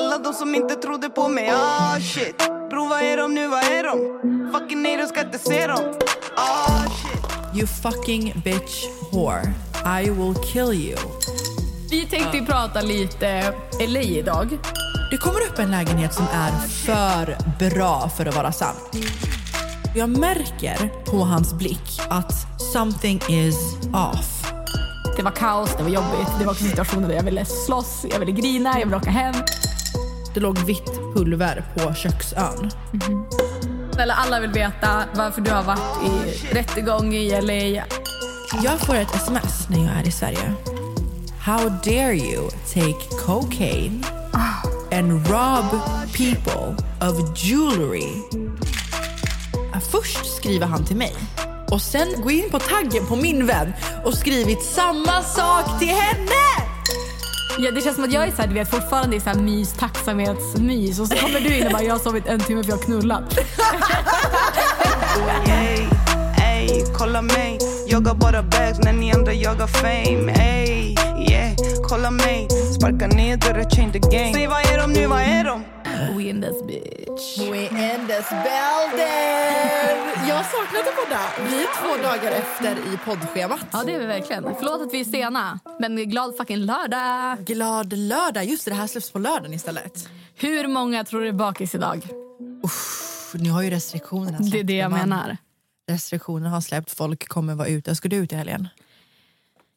Alla de som inte trodde på mig, ah shit Bro, vad är de nu, vad är de? Fucking nej, de ska inte se dem Ah shit You fucking bitch whore. I will kill you. Vi tänkte ju prata lite LA idag. Det kommer upp en lägenhet som är för bra för att vara sant. Jag märker på hans blick att something is off. Det var kaos, det var jobbigt. Det var också situationer där jag ville slåss, jag ville grina, jag ville åka hem. Det låg vitt pulver på köksön. Eller alla vill veta varför du har varit i rättegång i LA. Jag får ett sms när jag är i Sverige. How dare you take cocaine and rob people of jewelry? Först skriver han till mig och sen gå in på taggen på min vän och skrivit samma sak till henne! Ja, det känns som att jag är så här, du vet, fortfarande i så här mys, tacksamhetsmys och så kommer du in och bara jag har sovit en timme för jag har knullat. Ey, ey, kolla mig. Jag har bara bags när ni andra jagar fame. Ey, yeah, kolla mig. Sparka ner dörrar, change the game. Säg vad är de nu, vad är de? We in this bitch. We in this building! Jag att podda. Vi är två dagar efter i poddschemat. Ja, det är vi verkligen. Förlåt att vi är sena, men glad fucking lördag. Glad lördag. Just det, det här släpps på lördagen istället. Hur många tror du är bakis idag? Uff, nu har ju restriktionerna släppt. Det är det jag menar. Restriktionerna har släppt. Folk kommer vara ute. Ska du ut i helgen?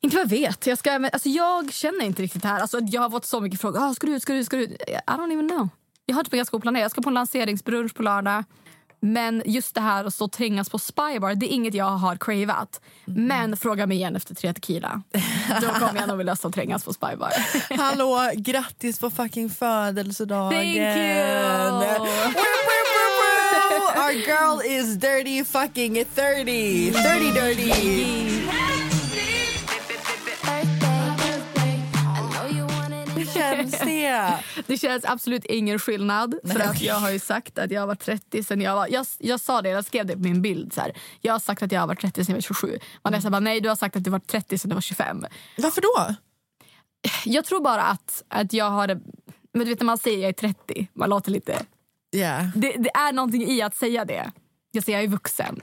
Inte vad jag vet. Jag, ska, alltså, jag känner inte riktigt det här. Alltså, jag har fått så mycket frågor. Ah, ska du ut? Ska du ut? Ska du ut? I don't even know. Jag har typ ganska oplanerat. Jag ska på en lanseringsbrunch på lördag. Men just det här att stå och trängas på Spybar, det är inget jag har cravat. Men fråga mig igen efter tre tequila. Då kommer jag nog vilja stå och trängas på Spybar. Hallå, grattis på fucking födelsedagen! Thank you! Our girl is dirty fucking 30! 30 dirty! Känns det? Känns absolut ingen skillnad. För att Jag har ju sagt att jag var 30 sen jag var... Jag, jag sa det, jag skrev det på min bild. Så här. Jag har sagt att jag varit 30 sen jag var 27. Vanessa bara, nej du har sagt att du var 30 sen du var 25. Varför då? Jag tror bara att, att jag har... Men du vet när man säger jag är 30, man låter lite... Yeah. Det, det är någonting i att säga det. Jag säger jag är vuxen.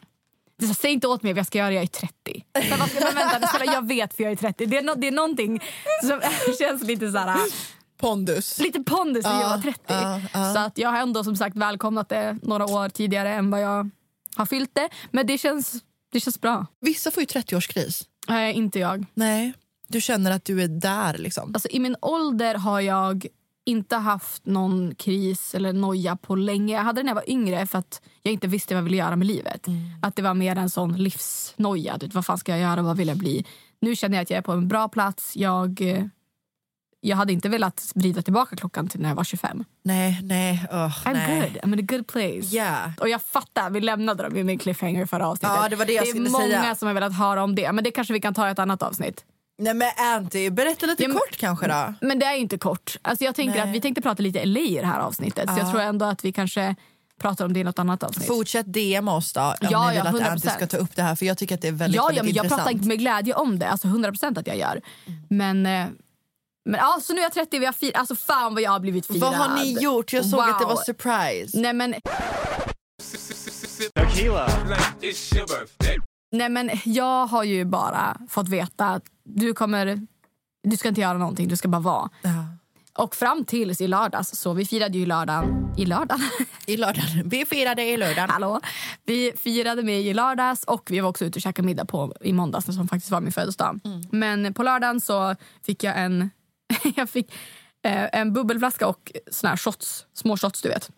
Det är så, säg inte åt mig vad jag ska göra, jag är 30. Men, vad ska, men vänta, jag vet för jag är 30. Det är, no, det är någonting som känns lite så här... Pondus. Lite pondus i att Ja, vara 30. ja, ja. Så att jag har ändå som sagt välkomnat det några år tidigare än vad jag har fyllt det. Men det känns, det känns bra. Vissa får ju 30-årskris. Nej, inte jag. Nej. Du känner att du är där liksom. Alltså, I min ålder har jag inte haft någon kris eller noja på länge. Jag hade det när jag var yngre för att jag inte visste vad jag ville göra med livet. Att det var mer en sån livsnoja. Du vet, Vad fan ska jag göra? Vad vill jag bli? Nu känner jag att jag är på en bra plats. Jag, eh, jag hade inte velat vrida tillbaka klockan till när jag var 25. Nej, nej, oh, I'm nej. good. I'm in a good place. Yeah. Och jag fattar, vi lämnade dem i min cliffhanger förra avsnittet. Ja, det var det jag är skulle många säga. som har velat höra om det. Men det kanske vi kan ta i ett annat avsnitt. Nej men Anty, berätta lite Ja, men- kort kanske då. Men det är inte kort. Alltså jag tänker Nej. att vi tänkte prata lite LA i det här avsnittet. Så jag tror ändå att vi kanske pratar om det i något annat avsnitt. Fortsätt DM oss då om Ja, ni vill ja, att Anty 100%. ska ta upp det här för jag tycker att det är väldigt, ja, ja, väldigt men jag intressant. pratar inte med glädje om det. Alltså 100% att jag gör. Men, eh, men alltså nu är jag 30, vi har fir- alltså fan vad jag har blivit firad. Vad har ni gjort? Jag såg att det Wow. var surprise. Nej men, nej men jag har ju bara fått veta att du kommer, du ska inte göra någonting, du ska bara vara. Ja. Och fram tills i lördags, så vi firade ju lördagen, i lördagen? I lördagen. Vi firade i lördagen. Hallå. Vi firade med i lördags och vi var också ute och käkade middag på, i måndags som faktiskt var min födelsedag. Men på lördagen så fick jag en, jag fick, eh, en bubbelflaska och såna här shots, små shots du vet.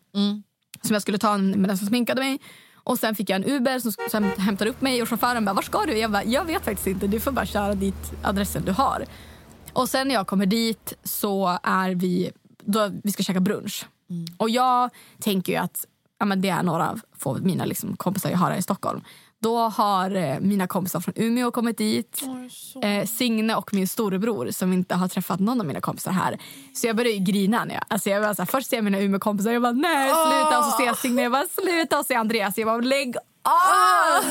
Som jag skulle ta med den som sminkade mig. Och sen fick jag en Uber som som hämtade upp mig och chauffören bara, var ska du? Jag bara, jag vet faktiskt inte, du får bara köra dit adressen du har. Och sen när jag kommer dit så är vi då vi ska käka brunch. Och jag tänker ju att ja, men det är några av få av mina liksom, kompisar jag har här i Stockholm. Då har eh, mina kompisar från Umeå kommit dit. Eh, Signe och min storebror som inte har träffat någon av mina kompisar här. Så jag började grina. När jag, alltså jag var så här, först ser jag mina Umeå-kompisar jag bara nej sluta. Och så ser jag Signe jag bara sluta. Och så ser jag Andreas jag bara lägg av.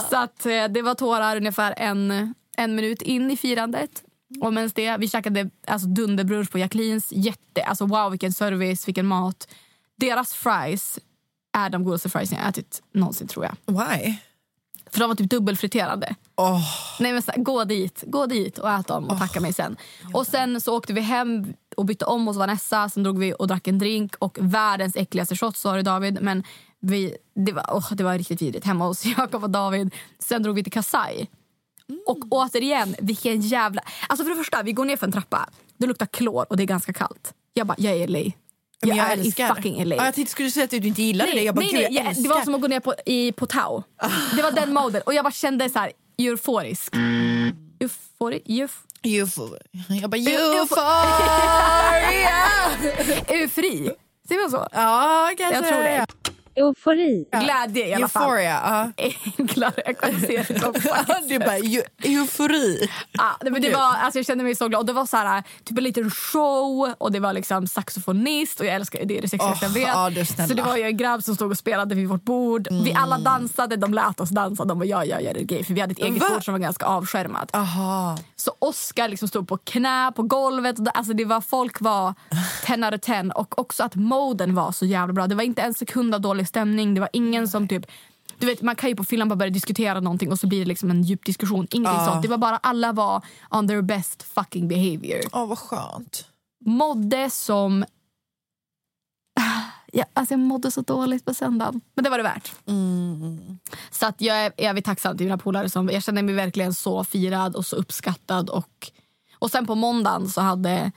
så att eh, det var tårar ungefär en, en minut in i firandet. Och det, vi käkade alltså, dunderbrunch på Jacquelines. Jätte, alltså wow vilken service, vilken mat. Deras fries är de godaste friesen jag ätit någonsin tror jag. Why? För de var typ dubbelfriterade. Oh. Nej, men så här, gå dit gå dit och ät dem och tacka mig sen. Och sen så åkte vi hem och bytte om hos Vanessa. Sen drog vi och drack en drink och världens äckligaste shot sa David. Men vi, det, var, oh, det var riktigt vidrigt hemma hos Jakob och David. Sen drog vi till Kasai. Och återigen, vilken jävla... Alltså för det första, vi går ner för en trappa. Det luktar klor och det är ganska kallt. Jag bara, jag är i LA. Jag, Men jag är i älskar. fucking LA. Ja, jag tänkte skulle säga att du inte gillade det. Jag bara, nej, nej, jag jag, det var som att gå ner på, i, på Tau. Det var den moden. Och jag bara kände så här euforisk. Eufori, euf, Eufo- Jag bara, Eufo- euphoria! eufori. Säger man så? ja, kanske Jag tror det. Eufori. Glädje i alla fall. Euphoria. ja. Enklare. Jag kan se det. Du bara, eu- eufori. Ja, det, men det var, alltså jag kände mig så glad. Och det var så här, typ en liten show och det var liksom saxofonist och jag älskar det är det sexigaste jag Åh, vet. ja, du snälla. så det var ju en grabb som stod och spelade vid vårt bord. Vi alla dansade, de lät oss dansa. De bara ja, ja, ja, det är gay. För vi hade ett eget Va? bord som var ganska avskärmat. Aha. Så Oscar liksom stod på knä på golvet. Alltså det var, folk var 10 out of 10. Och också att moden var så jävla bra. Det var inte en sekund av dålig stämning. Det var ingen som typ... Du vet, man kan ju på fyllan bara börja diskutera någonting och så blir det liksom en djup diskussion. Ingenting Ja. sånt. Det var bara alla var on their best fucking behavior. Åh, vad skönt. Mådde som... Ja, alltså jag mådde så dåligt på söndagen. Men det var det värt. Så att jag är evigt tacksam till mina polare. Som, jag känner mig verkligen så firad och så uppskattad. Och, och sen på måndagen så hade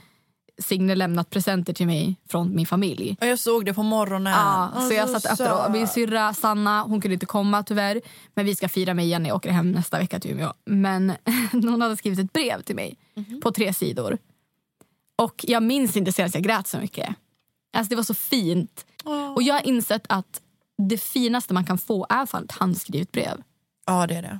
Signe lämnat presenter till mig från min familj. Och jag såg det på morgonen. Ja, så jag satt. Och Min syrra Sanna hon kunde inte komma tyvärr. Men vi ska fira mig igen när jag åker hem nästa vecka till Umeå. Men hon hade skrivit ett brev till mig på tre sidor. Och jag minns inte senast jag grät så mycket. Alltså det var så fint. Och jag har insett att det finaste man kan få är ett handskrivet brev. Ja, det är det.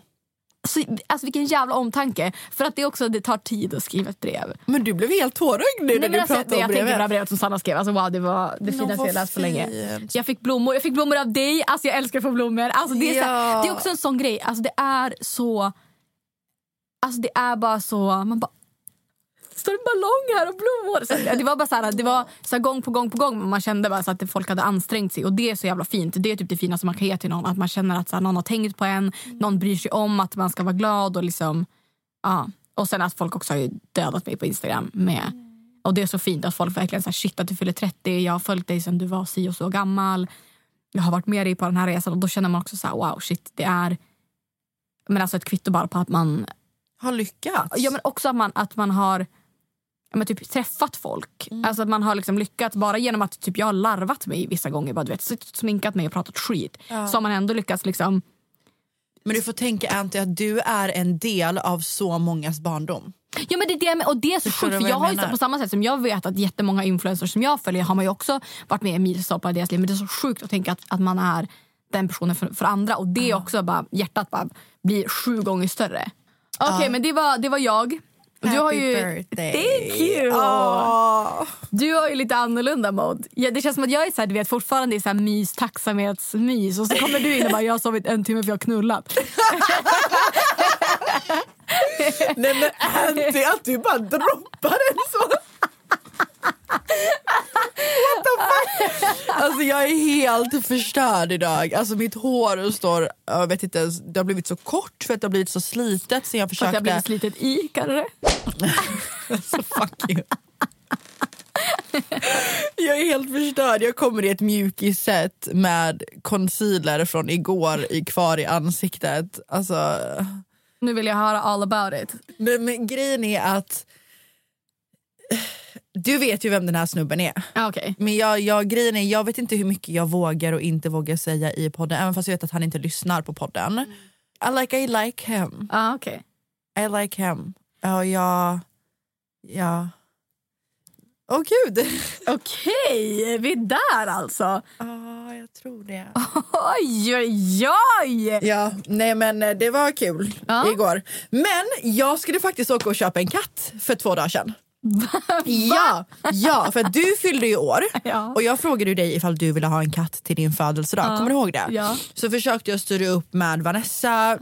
Så, alltså vilken jävla omtanke. För att det också det tar tid att skriva ett brev. Men du blev helt tårögd nu när du alltså, pratade jag om tänkte på det här brevet. brevet som Sanna skrev. Alltså, wow, det var det finaste jag läst på länge. Jag fick blommor. Jag fick blommor av dig. Alltså, jag älskar att få blommor. Alltså, det, är så här, Ja. det är också en sån grej. Alltså, det är så... Alltså, det är bara så... Man bara... Står en ballong här och blommor? Så, det var bara så här, det var så här, gång på gång på gång. Man kände bara så att folk hade ansträngt sig. Och det är så jävla fint. Det är typ det finaste man kan ge till någon. Att man känner att så här, någon har tänkt på en. Någon bryr sig om att man ska vara glad. Och liksom... Ja. Och sen att folk också har dödat mig på Instagram med. Och det är så fint att folk verkligen säger shit att du fyller 30. Jag har följt dig sedan du var si och så gammal. Jag har varit med dig på den här resan och då känner man också så här wow shit det är men alltså ett kvitto bara på att man Har lyckats. ja men också att man, att man har men typ träffat folk. Alltså att man har liksom lyckats bara genom att typ jag har larvat mig vissa gånger. Bara, du vet, sminkat mig och pratat skit. Så har man ändå lyckats liksom Men du får tänka Anty att du är en del av så mångas barndom. Ja men det är det och det är så sjukt för jag har ju, på samma sätt som jag vet att jättemånga influencers som jag följer har man ju också varit med i milstolpar i deras liv. Men det är så sjukt att tänka att, att man är den personen för, för andra och det är också bara hjärtat bara blir sju gånger större. Okej men det var, det var jag. Du har Happy ju, birthday. Thank you! Du har ju lite annorlunda mode. Ja, det känns som att jag är så här, du vet, fortfarande i så här mys, tacksamhetsmys och så kommer du in och bara jag har sovit en timme för jag har knullat. Nej men Anty, att du bara droppar en så. What the fuck? Alltså jag är helt förstörd idag. Alltså mitt hår står, jag vet inte ens, det har blivit så kort för att det har blivit så slitet sen jag För att försökte. jag blivit slitet i kanske. Så fuck you. Jag är helt förstörd. Jag kommer i ett mjukisset med concealer från igår i kvar i ansiktet. Alltså, Nu vill jag höra all about it. men, men grejen är att du vet ju vem den här snubben är. Ah, Okej. Men jag, jag, grejen är, jag vet inte hur mycket jag vågar och inte vågar säga i podden. Även fast jag vet att han inte lyssnar på podden. I like, I like him. Ah, okej. I like him. Ja, jag... Ja. Åh gud! Okej, vi är där alltså. Ja, jag tror det. Oj, oj, oj! Ja, nej men eh, det var kul Ja. igår. Men jag skulle faktiskt åka och köpa en katt för två dagar sedan. Ja, ja, för du fyllde ju år Ja. och jag frågade dig ifall du ville ha en katt till din födelsedag. Kommer du ihåg det? Ja. Så försökte jag styra upp med Vanessa.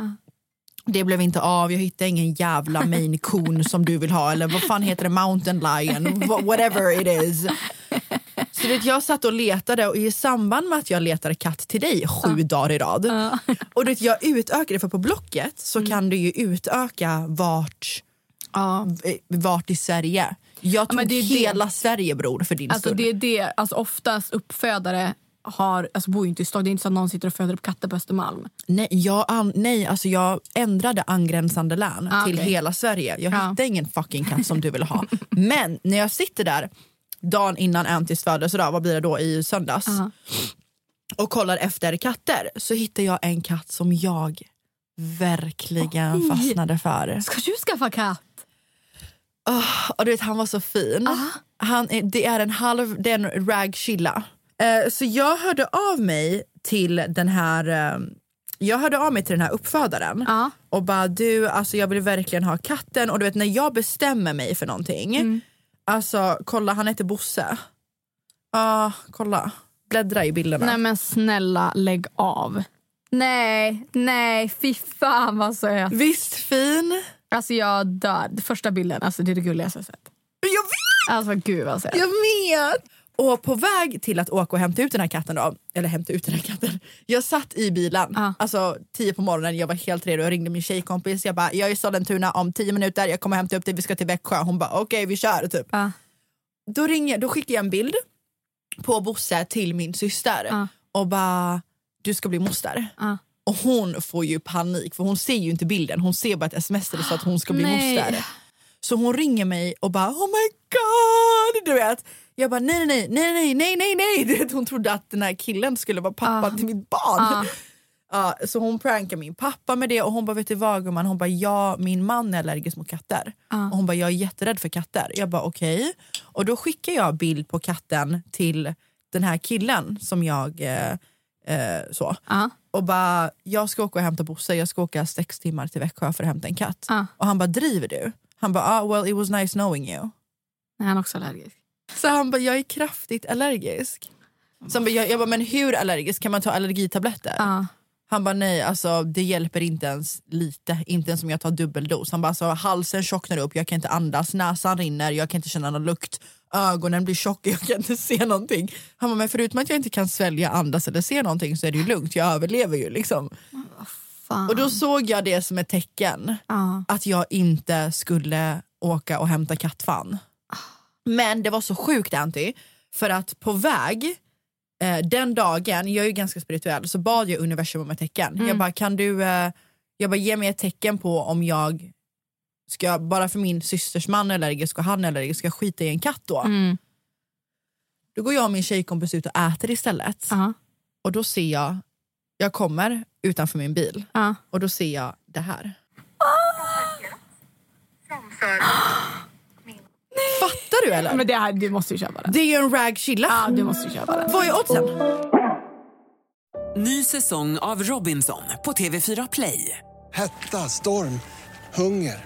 Det blev inte av, jag hittade ingen jävla maine coon som du vill ha eller vad fan heter det, mountain lion, Wha- whatever it is. Så det, jag satt och letade och i samband med att jag letade katt till dig sju dagar i rad och det, jag utökade för på Blocket så kan du ju utöka vart, Ja. eh, vart i Sverige. Jag tog men det är det. hela Sverige bror för din Alltså skull. det är det, alltså oftast uppfödare har, alltså bor ju inte i stad. Det är inte så att någon sitter och föder upp katter på Östermalm. Nej, jag, an, nej alltså jag ändrade angränsande län Ah, till okej. hela Sverige. Jag Ja. hittade ingen fucking katt som du ville ha. Men när jag sitter där dagen innan Antis födelsedag, vad blir det då i söndags? Ja. Och kollar efter katter så hittar jag en katt som jag verkligen Oj. fastnade för. Ska du skaffa katt? Oh, och du vet, han var så fin. Han är, det är en halv, det är en ragchilla. Eh, så jag hörde av mig till den här eh, jag hörde av mig till den här uppfödaren Ja. och bara du, alltså jag vill verkligen ha katten och du vet när jag bestämmer mig för någonting, Mm. alltså kolla han heter Bosse. Ja, kolla. Bläddra i bilderna. Nej men snälla lägg av. Nej, nej, fy fan vad söt. Visst fin? Alltså jag dör. Första bilden, alltså det är det gulligaste jag sett. Jag vet! Alltså gud vad söt. Jag vet! Och på väg till att åka och hämta ut den här katten då, eller hämta ut den här katten. Jag satt i bilen, Ja. alltså tio på morgonen, jag var helt redo. Jag ringde min tjejkompis, jag bara jag är i Sollentuna om tio minuter, jag kommer hämta upp dig, vi ska till Växjö. Hon bara okej vi kör typ. Ja. Då, ringer, då skickar jag en bild på Bosse till min syster Ja. och bara du ska bli moster. Och hon får ju panik för hon ser ju inte bilden, hon ser bara ett sms där det står att hon ska bli Nej. moster. Så hon ringer mig och bara oh my god! Du vet. Jag bara nej nej nej nej nej nej nej Hon trodde att den här killen skulle vara pappa Ah. till mitt barn. Ja, så hon prankar min pappa med det och hon bara vet du vad gumman? Hon bara ja min man är allergisk mot katter. Ah. Och hon bara jag är jätterädd för katter. Jag bara okej. Och då skickar jag bild på katten till den här killen som jag eh, eh, så. Och bara jag ska åka och hämta Bosse, jag ska åka sex timmar till Växjö för att hämta en katt. Ja. Och han bara driver du? Han bara ah, well it was nice knowing you. Nej, han är också allergisk. Så han bara jag är kraftigt allergisk. Så bara, jag, jag bara men hur allergisk? Kan man ta allergitabletter? Ja. Han bara nej, alltså, det hjälper inte ens lite. Inte ens om jag tar dubbeldos. Han bara alltså, halsen tjocknar upp, jag kan inte andas, näsan rinner, jag kan inte känna någon lukt. Ögonen blir tjocka, jag kan inte se någonting. Han bara men förutom att jag inte kan svälja, andas eller se någonting så är det ju lugnt, jag överlever ju liksom. Fan. Och då såg jag det som ett tecken Ja. att jag inte skulle åka och hämta kattfan. Men det var så sjukt Anty, för att på väg eh, den dagen, jag är ju ganska spirituell, så bad jag universum om ett tecken. Jag bara, kan du eh, jag bara, ge mig ett tecken på om jag ska, bara för min systers man är allergisk och han är allergisk, ska jag skita i en katt då? Mm. Då går jag och min tjejkompis ut och äter istället. Ja. Och då ser jag, jag kommer utanför min bil Ja. och då ser jag det här. Fattar du eller? Men det här, du måste ju köpa den. Det är ju en ragchilla. Ja, du måste ju köpa den. Vad är oddsen? Ny säsong av Robinson på TV4 Play. Hetta, storm, hunger.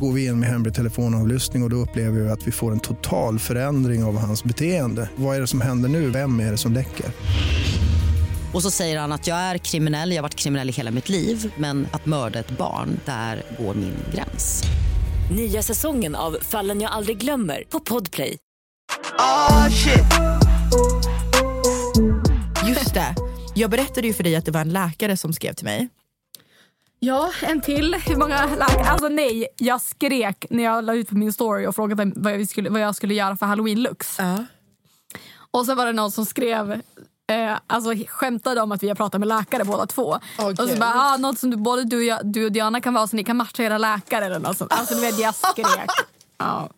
Går vi in med hemlig telefonavlyssning och, och då upplever vi att vi får en total förändring av hans beteende. Vad är det som händer nu? Vem är det som läcker? Och så säger han att jag är kriminell, jag har varit kriminell i hela mitt liv men att mörda ett barn, där går min gräns. Nya säsongen av Fallen jag aldrig glömmer på Podplay. Oh shit. Just det. Jag berättade ju för dig att det var en läkare som skrev till mig. Ja, en till. Hur många like? Alltså nej, jag skrek när jag la ut på min story och frågade vad jag skulle, vad jag skulle göra för halloween-looks. Och så var det någon som skrev eh, alltså, skämtade om att vi har pratat med läkare båda två. Okej. Och så bara, ah, något som du, både du och, jag, du och Diana kan vara så ni kan matcha era läkare eller något sånt. Alltså du vet jag skrek. Ja.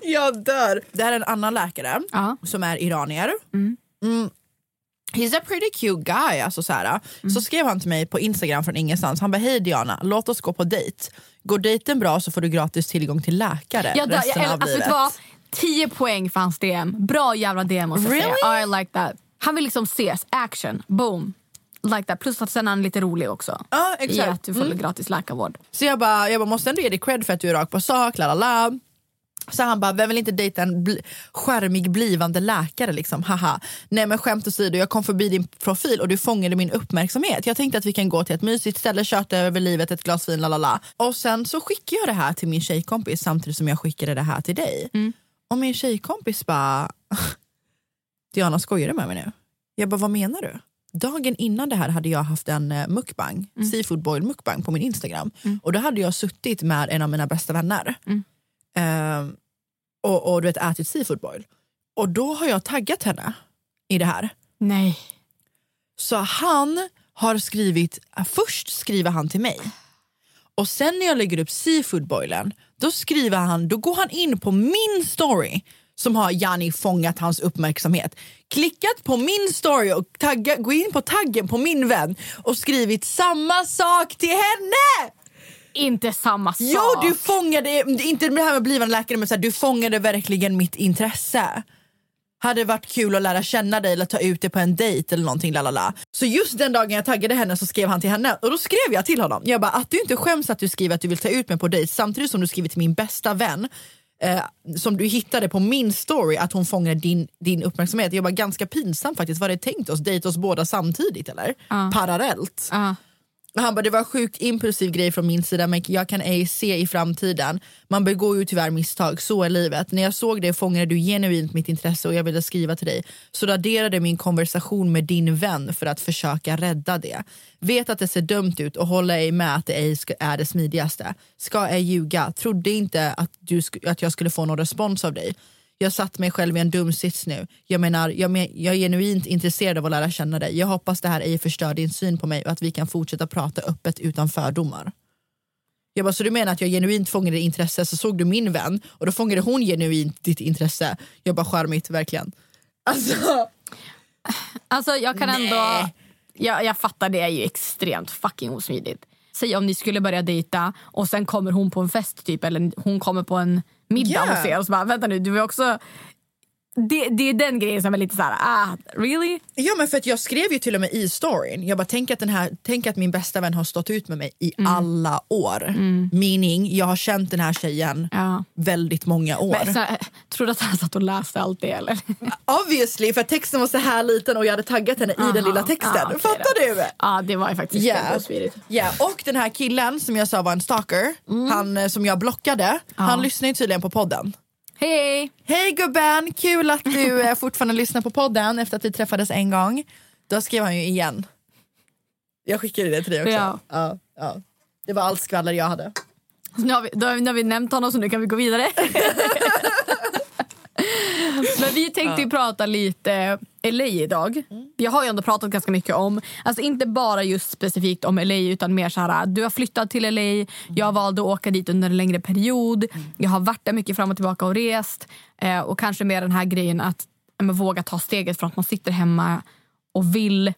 Jag dör. Det här är en annan läkare som är iranier. Mm. He's a pretty cute guy. Alltså så, här. så skrev han till mig på Instagram från ingenstans. Han bara, hej Diana, låt oss gå på dejt. Går dejten bra så får du gratis tillgång till läkare jag, resten jag, av alltså, vet livet. vad? 10 poäng för hans DM. Bra jävla DM måste jag Really? säga. I like that. Han vill liksom ses, action, boom. Like that. Plus att sen är han lite rolig också. Ja, I exakt. att du får Mm. gratis läkarvård. Så jag bara, jag bara måste ändå ge dig cred för att du är rak på sak, la la la. Så han bara, vem vill inte dejta en bli- skärmig blivande läkare liksom, haha. Nej men skämt åsido, jag kom förbi din profil och du fångade min uppmärksamhet. Jag tänkte att vi kan gå till ett mysigt ställe, köta över livet, ett glas vin, la. Och sen så skickar jag det här till min tjejkompis samtidigt som jag skickade det här till dig. Och min tjejkompis bara, Diana skojar du med mig nu? Jag bara, vad menar du? Dagen innan det här hade jag haft en eh, mukbang, seafood boil mukbang på min Instagram. Och då hade jag suttit med en av mina bästa vänner Ehm, och, och du vet, ätit seafood boil. Och då har jag taggat henne i det här. Nej. Så han har skrivit, först skriver han till mig. Och sen när jag lägger upp seafood boilen, då skriver han, då går han in på min story som har Jani fångat hans uppmärksamhet. Klickat på min story och tagga, gå in på taggen på min vän och skrivit samma sak till henne! Inte samma sak. Jo, du fångade, inte det här med blivande läkare, men så här, du fångade verkligen mitt intresse. Hade varit kul att lära känna dig eller ta ut dig på en dejt eller någonting. Lalala. Så just den dagen jag taggade henne så skrev han till henne och då skrev jag till honom. Jag bara att du inte skäms att du skriver att du vill ta ut mig på dejt samtidigt som du skriver till min bästa vän eh, som du hittade på min story att hon fångade din, din uppmärksamhet. Jag bara ganska pinsamt faktiskt. Var det tänkt oss? Dejta oss båda samtidigt eller? Parallellt. Ja. Han bara, det var en sjukt impulsiv grej från min sida men jag kan ej se i framtiden. Man begår ju tyvärr misstag, så är livet. När jag såg det fångade du genuint mitt intresse och jag ville skriva till dig. Så raderade min konversation med din vän för att försöka rädda det. Vet att det ser dumt ut och håller ej med att det ej är det smidigaste. Ska ej ljuga, trodde inte att, du sk- att jag skulle få någon respons av dig. Jag satt mig själv i en dum sits nu. Jag menar, jag, men, jag är genuint intresserad av att lära känna dig. Jag hoppas det här ej förstör din syn på mig och att vi kan fortsätta prata öppet utan fördomar. Jag bara, så du menar att jag genuint fångade ditt intresse så såg du min vän och då fångade hon genuint ditt intresse. Jag bara, charmigt verkligen. Alltså, Alltså jag kan Nej. ändå... Jag, jag fattar, det är ju extremt fucking osmidigt. Säg om ni skulle börja dejta och sen kommer hon på en fest typ eller hon kommer på en middag Yeah. hos er och så bara vänta nu du är också... Det, det är den grejen som är lite så här, ah really? Ja men för att jag skrev ju till och med i storyn, jag bara tänk att, den här, tänk att min bästa vän har stått ut med mig i alla år. Meaning, jag har känt den här tjejen Ja. väldigt många år. Men, så, tror du att han satt och läste allt det eller? Obviously, för texten var så här liten och jag hade taggat henne i den lilla texten. Ah, okej Fattar då. du? Ja det var ju faktiskt Ja. yeah. osmidigt. Ja, och den här killen som jag sa var en stalker, han eh, som jag blockade, han lyssnar ju tydligen på podden. Hej! Hej gubben, kul att du eh, fortfarande lyssnar på podden efter att vi träffades en gång. Då skrev han ju igen. Jag skickade det till dig också. Ja. Ja, ja. Det var allt skvaller jag hade. Nu, har vi, då nu har vi nämnt honom så nu kan vi gå vidare. Men vi tänkte ju prata lite LA idag. Jag har ju ändå pratat ganska mycket om, alltså inte bara just specifikt om LA utan mer så här, du har flyttat till LA, jag valde att åka dit under en längre period, jag har varit där mycket fram och tillbaka och rest eh, och kanske mer den här grejen att men, våga ta steget från att man sitter hemma och vill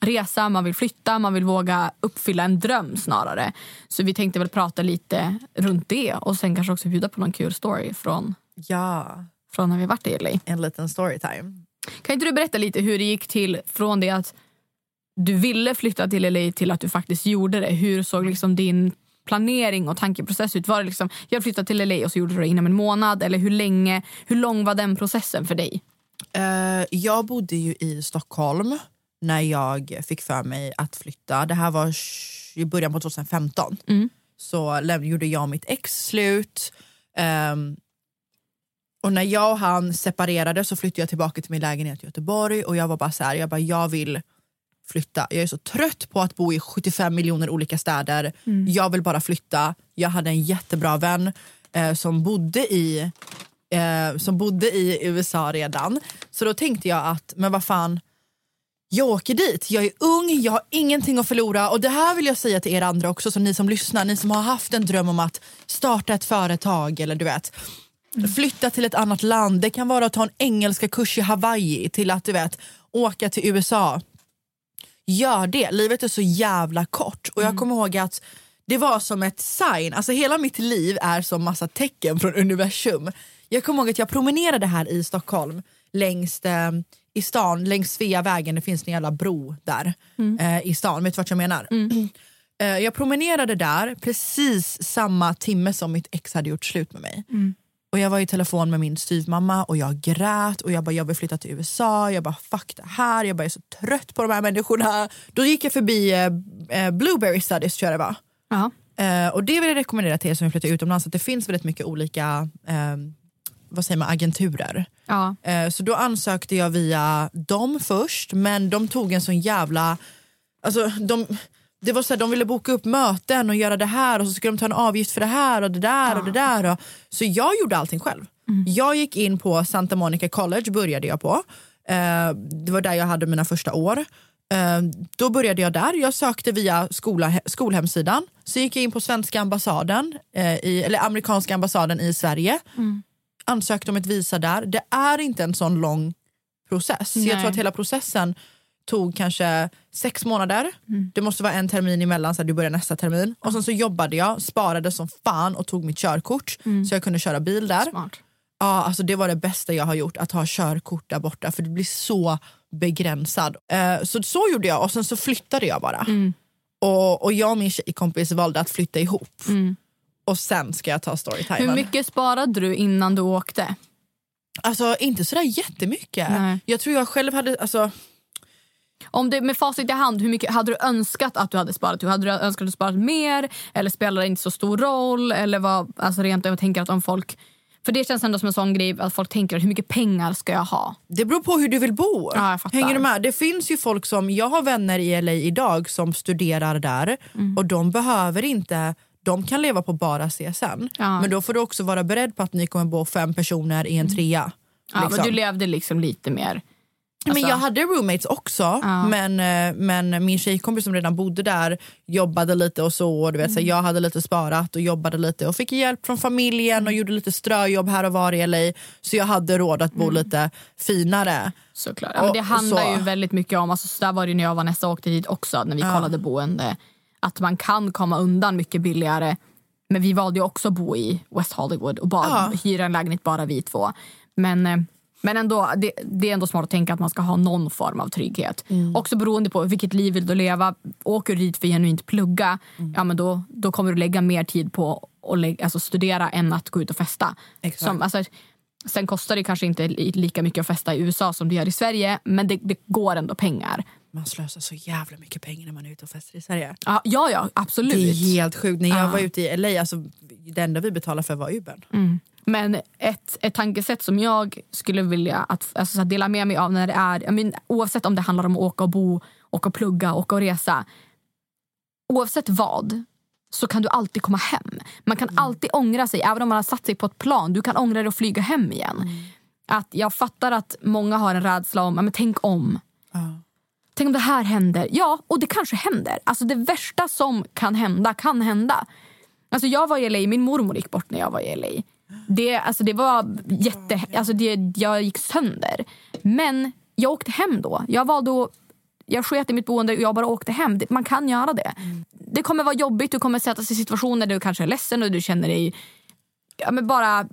resa, man vill flytta, man vill våga uppfylla en dröm snarare. Så vi tänkte väl prata lite runt det och sen kanske också bjuda på någon kul story från, Ja, från när vi varit i LA. en liten storytime. Kan inte du berätta lite hur det gick till från det att du ville flytta till LA till att du faktiskt gjorde det? Hur såg liksom din planering och tankeprocess ut? Var det liksom, jag flyttade till LA och så gjorde du det inom en månad? Eller hur länge, hur lång var den processen för dig? Eh, jag bodde ju i Stockholm när jag fick för mig att flytta. Det här var i början på 2015. Så läm- gjorde jag och mitt ex slut. Ehm, och när jag och han separerade så flyttade jag tillbaka till min lägenhet i Göteborg och jag var bara så här, jag bara jag vill flytta. Jag är så trött på att bo i 75 miljoner olika städer. Jag vill bara flytta. Jag hade en jättebra vän eh, som bodde i eh, som bodde i USA redan. Så då tänkte jag att, men vad fan, jag åker dit. Jag är ung, jag har ingenting att förlora. Och det här vill jag säga till er andra också, så ni som lyssnar, ni som har haft en dröm om att starta ett företag eller du vet flytta till ett annat land. Det kan vara att ta en engelska kurs i Hawaii till att du vet åka till USA. Gör det, livet är så jävla kort. Och jag kommer ihåg att det var som ett sign, alltså hela mitt liv är som massa tecken från universum. Jag kommer ihåg att jag promenerade här i Stockholm längs eh, i stan, längs Sveavägen, det finns en jävla bro där eh, i stan. Vet du vart jag menar? Eh, jag promenerade där precis samma timme som mitt ex hade gjort slut med mig. Och jag var i telefon med min styvmamma och jag grät och jag bara jag vill flytta till USA, jag bara fuck det här, jag bara är så trött på de här människorna. Då gick jag förbi eh, eh, Blueberry Studies tror jag det var. Ja. Eh, och det vill jag rekommendera till er som vill flytta utomlands att det finns väldigt mycket olika eh, vad säger man, agenturer. Ja. Eh, så då ansökte jag via dem först men de tog en sån jävla, alltså de det var så här, de ville boka upp möten och göra det här och så skulle de ta en avgift för det här och det där och det där. Och, så jag gjorde allting själv. Jag gick in på Santa Monica College, började jag på. Eh, det var där jag hade mina första år. Eh, då började jag där. Jag sökte via skola, skolhemsidan. Så gick jag in på svenska ambassaden, eh, i, eller amerikanska ambassaden i Sverige. Ansökte om ett visa där. Det är inte en sån lång process. Jag Nej. tror att hela processen tog kanske sex månader. Det måste vara en termin emellan så att du börjar nästa termin. Och sen så jobbade jag, sparade som fan och tog mitt körkort så jag kunde köra bil där. Smart. Ja, alltså det var det bästa jag har gjort, att ha körkort där borta för det blir så begränsad. Eh, så så gjorde jag och sen så flyttade jag bara. Och, och jag och min tjejkompis valde att flytta ihop. Och sen ska jag ta storytimen. Hur mycket sparade du innan du åkte? Alltså inte sådär jättemycket. Nej. Jag tror jag själv hade, alltså Om det med facit i hand, hur mycket hade du önskat att du hade sparat? Hade du önskat att du sparat mer? Eller spelar det inte så stor roll? Eller vad, alltså rent jag tänker att om folk... För det känns ändå som en sån grej att folk tänker hur mycket pengar ska jag ha? Det beror på hur du vill bo. Ja. Hänger du med? Det finns ju folk som, jag har vänner i LA idag som studerar där Mm. och de behöver inte, de kan leva på bara CSN. Ja. Men då får du också vara beredd på att ni kommer bo fem personer i en trea. Ja, liksom. men du levde liksom lite mer... men alltså- jag hade roommates också, Ja. men, eh, men min tjejkompis som redan bodde där jobbade lite och så. Och du vet, Mm. så jag hade lite sparat och jobbade lite och fick hjälp från familjen Mm. och gjorde lite ströjobb här och var i LA. Så jag hade råd att bo Mm. lite finare. Såklart. Ja, men det handlar så. ju väldigt mycket om, alltså, så där var det när jag och Vanessa åkte dit också, när vi Ja. kollade boende. Att man kan komma undan mycket billigare. Men vi valde ju också att bo i West Hollywood och bara Ja. hyra en lägenhet bara vi två. Men, eh, men ändå, det, det är ändå smart att tänka att man ska ha någon form av trygghet. Mm. Också beroende på vilket liv vill du leva. Åker du dit för att genuint plugga, Mm. ja, men då, då kommer du lägga mer tid på att lägga, alltså studera än att gå ut och festa. Exakt. Som, alltså, Sen kostar det kanske inte li- lika mycket att festa i USA som det gör i Sverige, men det, det går ändå pengar. Man slösar så jävla mycket pengar när man är ute och festar i Sverige. Ja, ja, ja absolut. Det är helt sjukt. När jag Ja. var ute i LA, alltså, det enda vi betalade för var Ubern. Mm. Men ett, ett tankesätt som jag skulle vilja att, alltså, så här, dela med mig av när det är, jag men, oavsett om det handlar om att åka och bo, åka och plugga, åka och resa. Oavsett vad så kan du alltid komma hem. Man kan alltid ångra sig, även om man har satt sig på ett plan. Du kan ångra dig och flyga hem igen. Att jag fattar att många har en rädsla om, men tänk om. Tänk om det här händer. Ja, och det kanske händer. Alltså det värsta som kan hända kan hända. Alltså jag var i LA, min mormor gick bort när jag var i LA. Det, alltså det var jätte... Alltså det, jag gick sönder. Men jag åkte hem då. Jag valde att... Jag sket i mitt boende och jag bara åkte hem. Man kan göra det. Det kommer vara jobbigt, du kommer sätta sig i situationer där du kanske är ledsen och du känner dig ja, men bara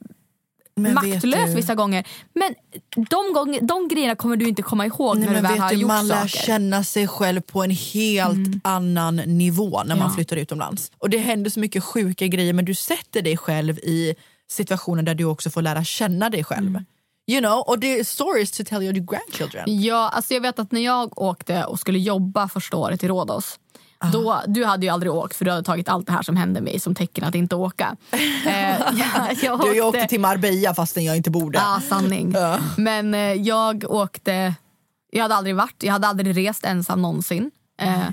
Men maktlös vissa gånger. Men de, gånger, de grejerna kommer du inte komma ihåg Nej, när du väl har du, gjort man lär saker. känna sig själv på en helt annan nivå när man Ja. flyttar utomlands. Och det händer så mycket sjuka grejer men du sätter dig själv i situationer där du också får lära känna dig själv. You know, och det är stories to tell your grandchildren. Ja, alltså jag vet att när jag åkte och skulle jobba första året i Rhodos då, du hade ju aldrig åkt för du hade tagit allt det här som hände mig som tecken att inte åka. Eh, jag, jag Du jag åkte till Marbella fastän jag inte bor där. Ja, sanning. Ja. Men eh, jag åkte... Jag hade aldrig varit, jag hade aldrig rest ensam någonsin. Eh,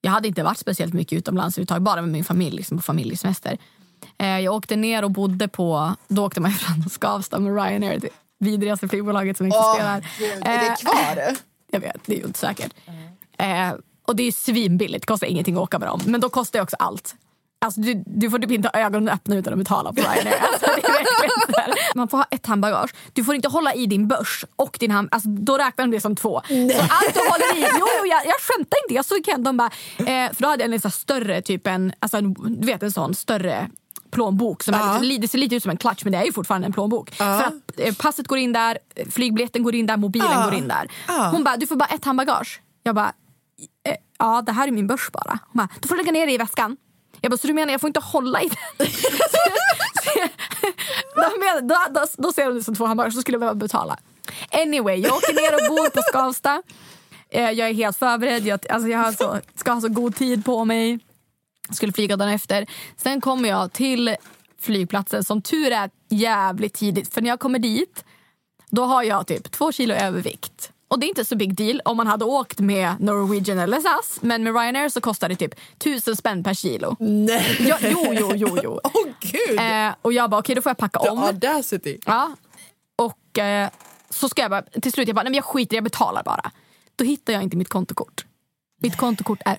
jag hade inte varit speciellt mycket utomlands överhuvudtaget, bara med min familj liksom på familjesemester. Eh, jag åkte ner och bodde på... Då åkte man från Skavsta med Ryanair, det vidrigaste flygbolaget som existerar. Är det Eh, kvar? Jag vet, det är ju inte säkert. Eh, och det är svinbilligt, kostar ingenting att åka med dem. Men då kostar det också allt. Alltså, du, du får typ inte ha ögonen öppna utan att betala på Ryanair. Alltså. Man får ha ett handbagage. Du får inte hålla i din börs och din hand. Alltså, då räknar de det som två. Så allt du håller i. Jo, jo jag, jag skämtar inte. Jag såg Ken, de bara, eh, för då hade jag en här större, typ en, alltså, du vet en sån större plånbok. Som Ja. är, det ser lite ut som en clutch men det är ju fortfarande en plånbok. Ja. För att, eh, passet går in där, flygbiljetten går in där, mobilen Ja. går in där. Hon bara, du får bara ett handbagage. Jag bara, eh, ja det här är min börs bara. Hon bara, du får lägga ner det i väskan. Jag bara, så du menar jag får inte hålla i den? då, då, då, då ser de det som två handbagage, så skulle jag behöva betala. Anyway, jag åker ner och bor på Skavsta. Eh, Jag är helt förberedd, jag, alltså jag har så, ska ha så god tid på mig. Skulle flyga dagen efter. Sen kommer jag till flygplatsen, som tur är jävligt tidigt. För när jag kommer dit, då har jag typ två kilo övervikt. Och det är inte så big deal om man hade åkt med Norwegian eller SAS. Men med Ryanair så kostar det typ tusen spänn per kilo. Nej. Ja, jo, jo, jo. jo. Åh gud! Eh, och jag bara, okej då får jag packa The om. audacity. Ja. Och eh, så ska jag bara, till slut jag bara, nej men jag skiter jag betalar bara. Då hittar jag inte mitt kontokort. Mitt kontokort är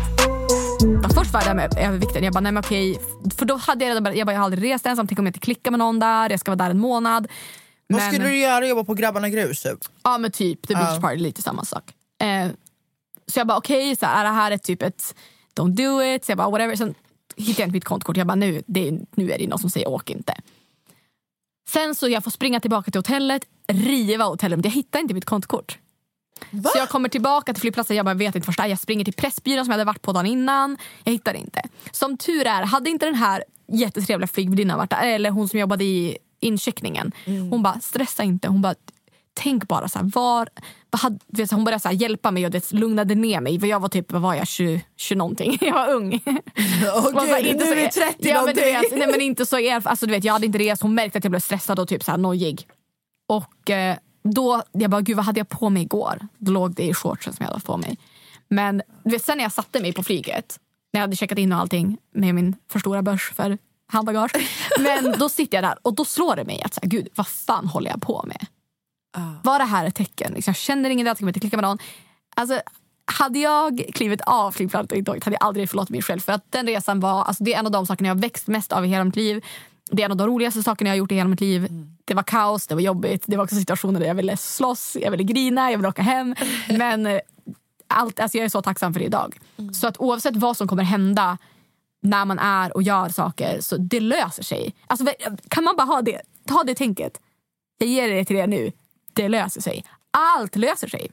Först var där med övervikten. Jag bara, nej men okej. För då hade jag redan börjat, jag bara, jag har aldrig rest ensam. Tänk om jag inte klickar med någon där. Jag ska vara där en månad. Vad skulle du göra? Jobba på Grabbarna Grus? Typ? Ja men typ, The Beach. Party, lite samma sak. Eh, så jag bara okej, så här, är det här ett typ ett don't do it? Så jag bara whatever. Sen hittade jag inte mitt kontokort. Jag bara nu, det är, nu är det någon som säger åk inte. Sen så jag får springa tillbaka till hotellet, riva hotellet. Jag hittar inte mitt kontokort. Så jag kommer tillbaka till flygplatsen, jag bara vet inte är. Jag springer till Pressbyrån som jag hade varit på dagen innan. Jag hittar inte. Som tur är, hade inte den här jättetrevliga flygvärdinnan varit där, eller hon som jobbade i incheckningen. Hon bara, stressa inte. Hon bara, tänk bara så här, var... vad vet, Hon började så här, hjälpa mig och det lugnade ner mig. För jag var typ, vad var jag, 20, 20 någonting. Jag var ung. Åh, bara, gud, nu är du 30 ja, men någonting. vet, nej, men inte så erf- alltså, du vet, Jag hade inte rest, hon märkte att jag blev stressad och typ så här nojig. Och eh, då, jag bara, gud vad hade jag på mig igår? Då låg det i shortsen som jag hade på mig. Men du vet, sen när jag satte mig på flyget, när jag hade checkat in och allting med min för stora börs för handbagage. Men då sitter jag där och då slår det mig att så här, gud vad fan håller jag på med? Var det här ett tecken? Liksom, jag känner ingen jag kan inte klicka med någon. Alltså, hade jag klivit av flygplanet och inte åkt hade jag aldrig förlåtit mig själv. För att den resan var, alltså, det är en av de sakerna jag växt mest av i hela mitt liv. Det är en av de roligaste sakerna jag har gjort i hela mitt liv. Det var kaos, det var jobbigt. Det var också situationer där jag ville slåss, jag ville grina, jag ville åka hem. Men eh, allt, alltså jag är så tacksam för det idag. Så att oavsett vad som kommer hända när man är och gör saker, så det löser sig. Alltså, kan man bara ha det, ha det tänket? Jag ger det till er nu. Det löser sig. Allt löser sig.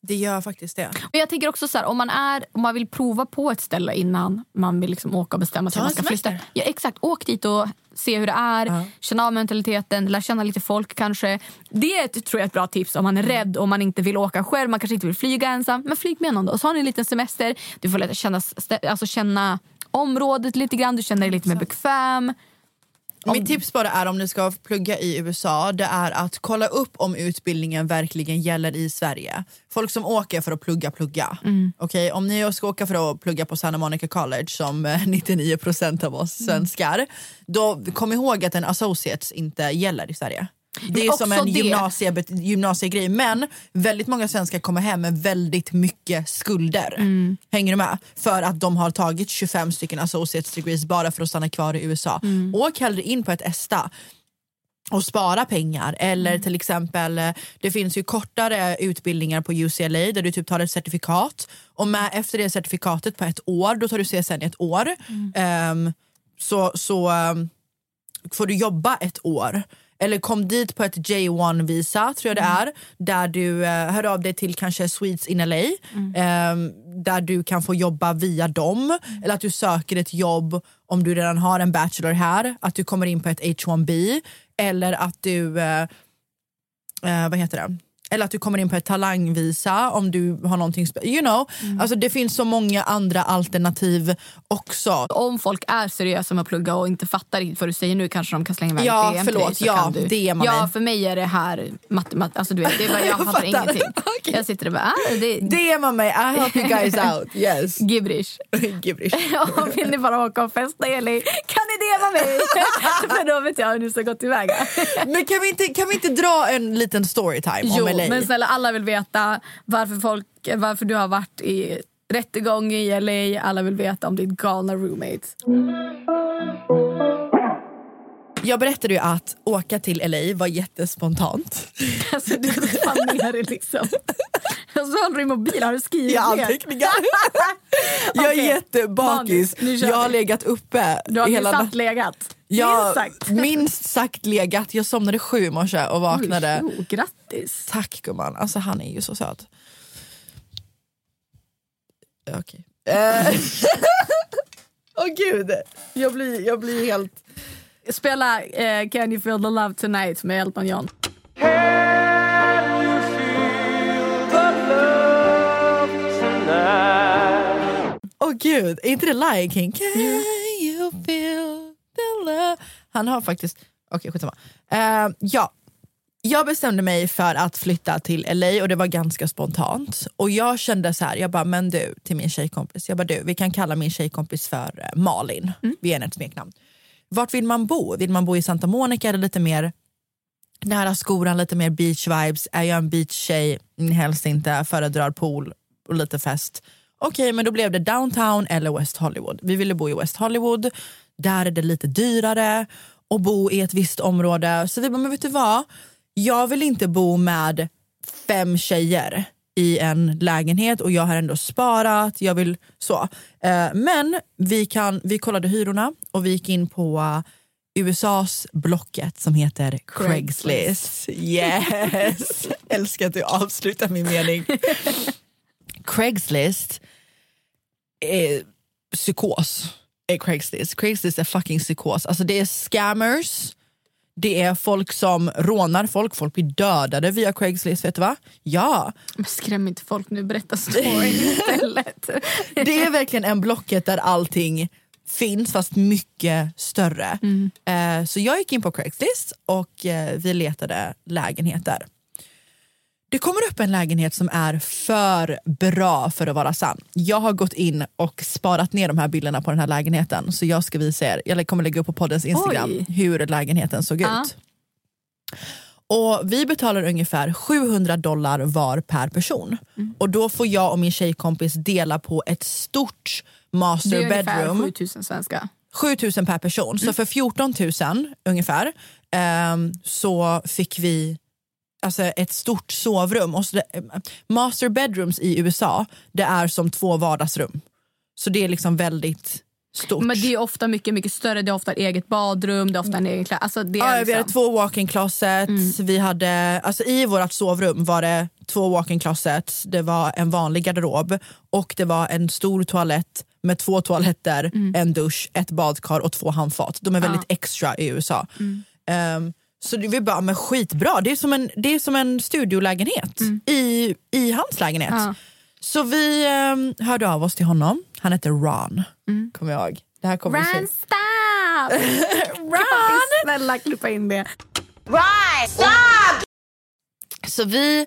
Det gör faktiskt det. Och jag tänker också så här, om man, är, om man vill prova på ett ställe innan man vill liksom åka och bestämma sig Ta man ska flytta. Ja, exakt, åk dit och se hur det är. Känna av mentaliteten, lära känna lite folk kanske. Det är ett, tror jag ett bra tips om man är rädd och man inte vill åka själv. Man kanske inte vill flyga ensam. Men flyg med någon då. Så har ni en liten semester. Du får lära känna, alltså känna området lite grann. Du känner dig lite mer bekväm. Mitt tips bara är om ni ska plugga i USA, det är att kolla upp om utbildningen verkligen gäller i Sverige. Folk som åker för att plugga, plugga. Okej, Om ni ska åka för att plugga på Santa Monica College som eh, 99% av oss svenskar, då kom ihåg att en associates inte gäller i Sverige. Det är som en det. gymnasie, gymnasiegrej men väldigt många svenskar kommer hem med väldigt mycket skulder. Hänger du med? För att de har tagit 25 stycken associates degrees bara för att stanna kvar i USA. Åk hellre in på ett ESTA och spara pengar. Eller till exempel, det finns ju kortare utbildningar på UCLA där du typ tar ett certifikat och med, efter det certifikatet på ett år, då tar du CSN i ett år. Ehm, så så ehm, får du jobba ett år. Eller kom dit på ett J1-visa tror jag det är. Där du eh, hör av dig till kanske Swedes in LA. ehm, där du kan få jobba via dem. Eller att du söker ett jobb om du redan har en bachelor här. Att du kommer in på ett H1B. Eller att du eh, eh, vad heter det? Eller att du kommer in på ett talangvisa om du har någonting you know. Alltså det finns så många andra alternativ också. Om folk är seriösa med att plugga och inte fattar riktigt vad du säger nu kanske de kan slänga iväg Ja, DM till förlåt. dig, så Ja, du. DMa Ja, mig. för mig är det här matematik. Alltså, du vet, det är bara, jag, Jag fattar, fattar. ingenting. Okej. Jag sitter och bara, ah, det DMa mig, I help you guys out. Yes. Gibberish. Och vill ni bara åka och festa LA kan ni DMa mig. för då vet jag hur ni ska gå tillväga. Men kan vi, inte, kan vi inte dra en liten storytime Jo, om nej. men snälla alla vill veta varför, folk, varför du har varit i rättegång i LA. Alla vill veta om ditt galna roommate. Jag berättade ju att åka till LA var jättespontant. Alltså du är fan nere liksom. Och så har du din mobil, har du skrivit Jag har anteckningar. Jag är Okej, jättebakis. Jag har legat uppe Du har hela natten. legat. Jag Minst sagt. minst sagt legat. Jag somnade sju i morse och vaknade. Oj, oh, grattis. Tack gumman. Alltså han är ju så söt. Okej. Eh, Åh gud. Jag blir, jag blir helt... Spela eh, Can you feel the love tonight med Elton John. Åh gud, är inte det Lion King? Can you feel the love? Han har faktiskt... Okej, skitsamma. Uh, ja, jag bestämde mig för att flytta till LA och det var ganska spontant. Och jag kände så här, jag bara, men du, till min tjejkompis. Jag bara, du, vi kan kalla min tjejkompis för eh, Malin. Vi är ett smeknamn. Vart vill man bo? Vill man bo i Santa Monica eller lite mer nära skolan, lite mer beach vibes? Är jag en beachtjej? Mm, Helst inte, föredrar pool och lite fest. Okej, men då blev det downtown eller West Hollywood. Vi ville bo i West Hollywood. Där är det lite dyrare att bo i ett visst område. Så vi bara, men vet du vad? Jag vill inte bo med fem tjejer i en lägenhet och jag har ändå sparat. Jag vill så. Eh, men vi, kan, vi kollade hyrorna och vi gick in på eh, USAs Blocket som heter Craigslist. Yes! Älskar att du avslutar min mening. Craigslist är psykos. Är Craigslist. Craigslist är fucking psykos. Alltså det är scammers, det är folk som rånar folk, folk blir dödade via Craigslist. Vet du va? Ja. Men skräm inte folk nu, berätta storyn istället. Det är verkligen en Blocket där allting finns fast mycket större. Eh, så jag gick in på Craigslist och eh, vi letade lägenheter. Det kommer upp en lägenhet som är för bra för att vara sann. Jag har gått in och sparat ner de här bilderna på den här lägenheten så jag ska visa er, jag kommer lägga upp på poddens Instagram Oj. hur lägenheten såg Ja. ut. Och Vi betalar ungefär 700 dollar var per person. Mm. Och Då får jag och min tjejkompis dela på ett stort master Det är ungefär bedroom. 7000 svenska. 7000 per person. Mm. Så för 14 000 ungefär ehm, så fick vi alltså ett stort sovrum. Och det, eh, master bedrooms i USA det är som två vardagsrum. Så det är liksom väldigt stort. Men det är ofta mycket, mycket större. Det är ofta eget badrum, det är ofta en egen klass. Alltså det är Ja, Vi liksom... hade två walk-in closets. Vi hade, alltså I vårt sovrum var det två walk-in closets, det var en vanlig garderob och det var en stor toalett med två toaletter, en dusch, ett badkar och två handfat. De är väldigt extra i USA. Ehm, så vi bara, men skitbra, det är som en, det är som en studiolägenhet i, i hans lägenhet. Ja. Så vi um, hörde av oss till honom, han heter Ron. Kommer jag ihåg. Det här kommer vi se. Ran, stop! Ran! Snälla klippa in det. Så vi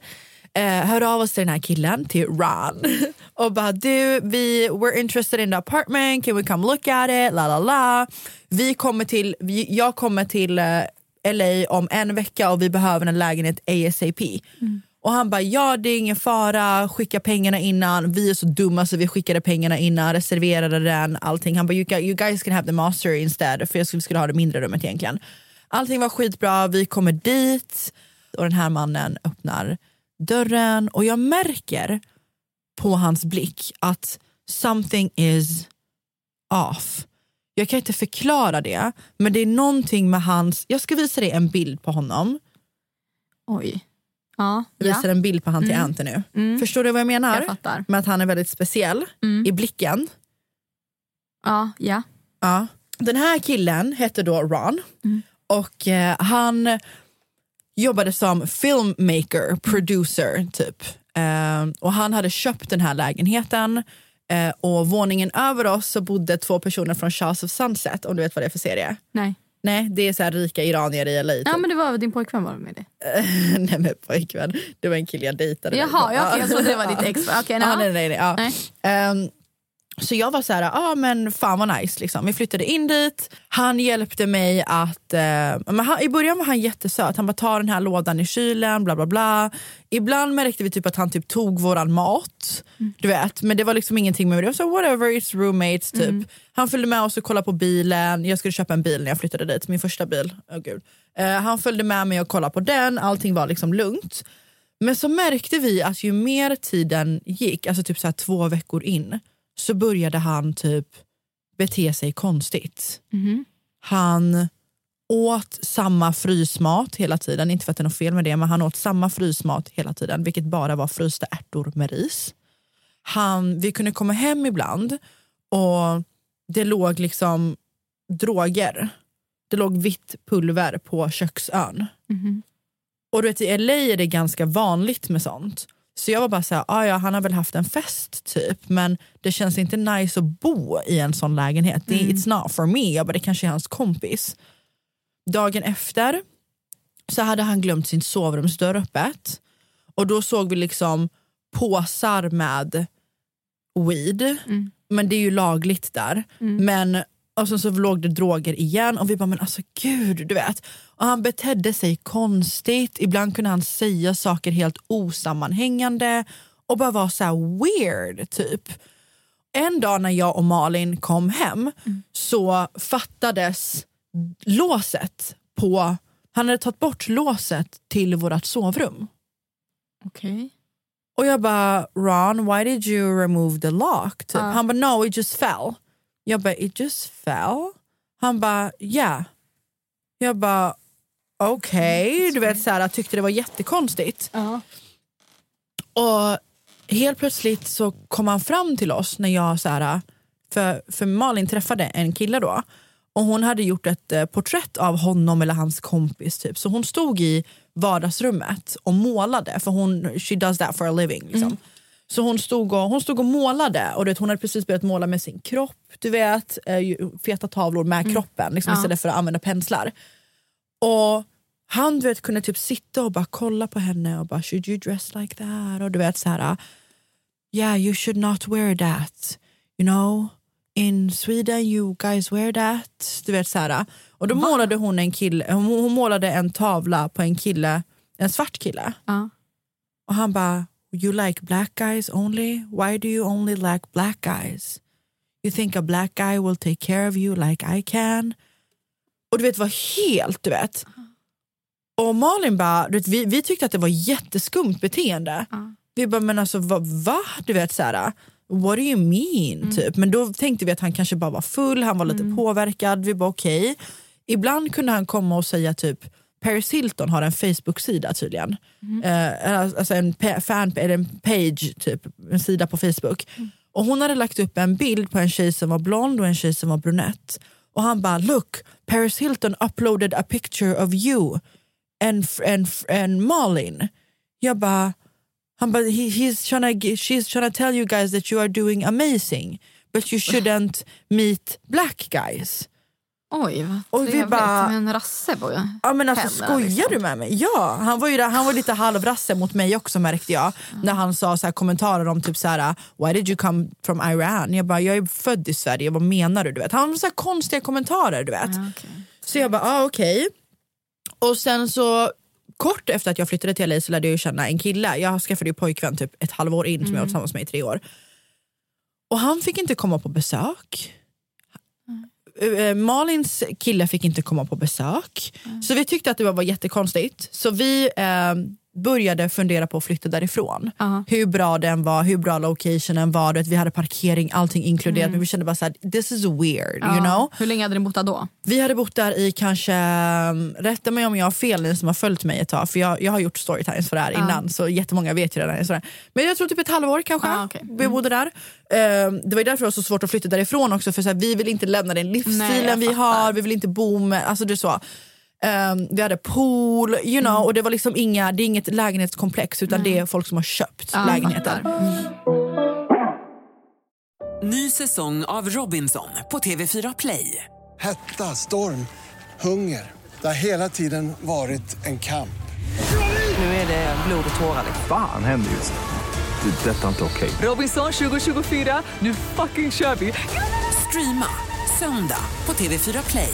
eh, hör av oss till den här killen, till Ron och bara du, vi, we're interested in the apartment, can we come look at it, la la la. Vi kommer till, vi, jag kommer till eh, LA om en vecka och vi behöver en lägenhet ASAP. Och han bara, ja det är ingen fara, skicka pengarna innan. Vi är så dumma så vi skickade pengarna innan, reserverade den, allting. Han bara, you, you guys can have the master instead. För jag skulle, skulle ha det mindre rummet egentligen. Allting var skitbra, vi kommer dit och den här mannen öppnar dörren och jag märker på hans blick att something is off. Jag kan inte förklara det, men det är någonting med hans... Jag ska visa dig en bild på honom. Oj. Ja. Jag visar en bild på han till Mm. Anthony nu. Mm. Förstår du vad jag menar? Jag fattar. Med att han är väldigt speciell Mm. i blicken. Ja, ja. Ja. Den här killen hette då Ron och eh, han jobbade som filmmaker, producer typ. Eh, och han hade köpt den här lägenheten eh, och våningen över oss så bodde två personer från Shahs of Sunset om du vet vad det är för serie. Nej. Nej, det är så rika iranier i LA. Typ. Ja men det var din pojkvän var med det. nej men pojkvän, det var en kille jag dejtade. Jaha, ja, okej, jag trodde det var ditt ex. Nej. ja, nej, nej, nej, ja. Nej. Ehm, så jag var så här, ah, men fan vad nice. Liksom. Vi flyttade in dit. Han hjälpte mig att... Eh, men han, I början var han jättesöt. Han bara ta den här lådan i kylen, bla bla bla. Ibland märkte vi typ att han typ tog våran mat. Du vet, Men det var liksom ingenting med det. Jag så whatever, it's roommates. Typ. Han följde med oss och kollade på bilen. Jag skulle köpa en bil när jag flyttade dit, min första bil. Oh, gud. Eh, han följde med mig och kollade på den. Allting var liksom lugnt. Men så märkte vi att ju mer tiden gick, alltså typ så två veckor in, så började han typ bete sig konstigt. Mhm. Han åt samma frysmat hela tiden, inte för att det är något fel med det, men han åt samma frysmat hela tiden, vilket bara var frysta ärtor med ris. Han, vi kunde komma hem ibland och det låg liksom droger. Det låg vitt pulver på köksön. Mhm. Och du vet, i LA är det ganska vanligt med sånt. Så jag var bara såhär, ah, ja han har väl haft en fest typ men det känns inte nice att bo i en sån lägenhet. Det, It's not for me. Jag bara, det kanske är hans kompis. Dagen efter så hade han glömt sin sovrumsdörr öppet och då såg vi liksom påsar med weed. Men det är ju lagligt där. Men och sen så låg det droger igen och vi bara men alltså gud du vet. Och han betedde sig konstigt, ibland kunde han säga saker helt osammanhängande och bara vara så här weird typ. En dag när jag och Malin kom hem så fattades låset på, han hade tagit bort låset till vårt sovrum. Okej. Och jag bara, Ron, why did you remove the lock? Typ. Ja. Han bara, no it just fell. Jag bara, it just fell? Han bara, yeah. Jag bara, okej. Du vet, så här, jag tyckte det var jättekonstigt. Ja. Och helt plötsligt så kom han fram till oss när jag, så här, för, för Malin träffade en kille då. Och hon hade gjort ett eh, porträtt av honom eller hans kompis. Typ. Så hon stod i vardagsrummet och målade, för hon, she does that for a living. Liksom. Så hon stod, och, hon stod och målade och du vet, hon hade precis börjat måla med sin kropp. Du vet, eh, feta tavlor med kroppen liksom, Ja. istället för att använda penslar. Och han du vet, kunde typ sitta och bara kolla på henne och bara should you dress like that? Och du vet så här, yeah you should not wear that. You know, in Sweden you guys wear that. Du vet så här. Och då målade hon en kille, hon, hon målade en tavla på en kille, en svart kille. Ja. Och han bara, you like black guys only? Why do you only like black guys? You think a black guy will take care of you like I can? Och du vet, var helt, du vet. Och Malin bara, du vet, vi, vi tyckte att det var jätteskumt beteende. Vi bara, men alltså va? va? Du vet så här, what do you mean? Typ. Men då tänkte vi att han kanske bara var full, han var lite påverkad. Vi bara okej. Ibland kunde han komma och säga typ Paris Hilton har en Facebook-sida tydligen. Eh, eh alltså, alltså en, fan, eller en page, typ, en sida på Facebook. Och Hon hade lagt upp en bild på en tjej som var blond och en tjej som var brunett. Och han bara look, Paris Hilton uploaded a picture of you and, and, and Malin. Jag bara, han bara he, he's trying to, she's trying to tell you guys that you are doing amazing but you shouldn't meet black guys. Oj, vad trevligt. bara- en rasse på Ja men alltså skojar liksom. du med mig? Ja, han var ju där, han var lite halvrasse mot mig också märkte jag. När han sa så här kommentarer om typ så här why did you come from Iran? Jag bara jag är född i Sverige, vad menar du? du vet? Han hade så här konstiga kommentarer du vet. Ja, okej. Så jag bara ah, okej. Och sen så kort efter att jag flyttade till LA så lärde jag ju känna en kille. Jag skaffade ju pojkvän typ ett halvår in som jag var tillsammans med i tre år. Och han fick inte komma på besök. Eh, Malins kille fick inte komma på besök. Så vi tyckte att det var jättekonstigt. Så vi eh, började fundera på att flytta därifrån. Hur bra den var, hur bra locationen var. vet, Vi hade parkering, allting inkluderat. Mm. Men vi kände bara så här, this is weird. Ja. You know? Hur länge hade ni bott där då? Vi hade bott där i kanske, um, rätta mig om jag har fel ni som har följt mig ett tag, för jag, jag har gjort storytimes för det här Ja. innan så jättemånga vet ju redan. Sådär. Men jag tror typ ett halvår kanske Ja, okej. vi bodde där. Um, det var därför det var så svårt att flytta därifrån också för så här, vi vill inte lämna den Nej, livsstilen jag vi har, vi vill inte bo med, alltså det är så. Um, vi hade pool, you know, och det var liksom inga, det är inget lägenhetskomplex utan det är folk som har köpt Ja, lägenheter. Ny säsong av Robinson på TV4 Play. Hetta, storm, hunger. Det har hela tiden varit en kamp. Nu är det blod och tårar. Fan händer just nu. Det. är Detta är inte okej. Robinson 2024, nu fucking kör vi! Streama söndag på TV4 Play.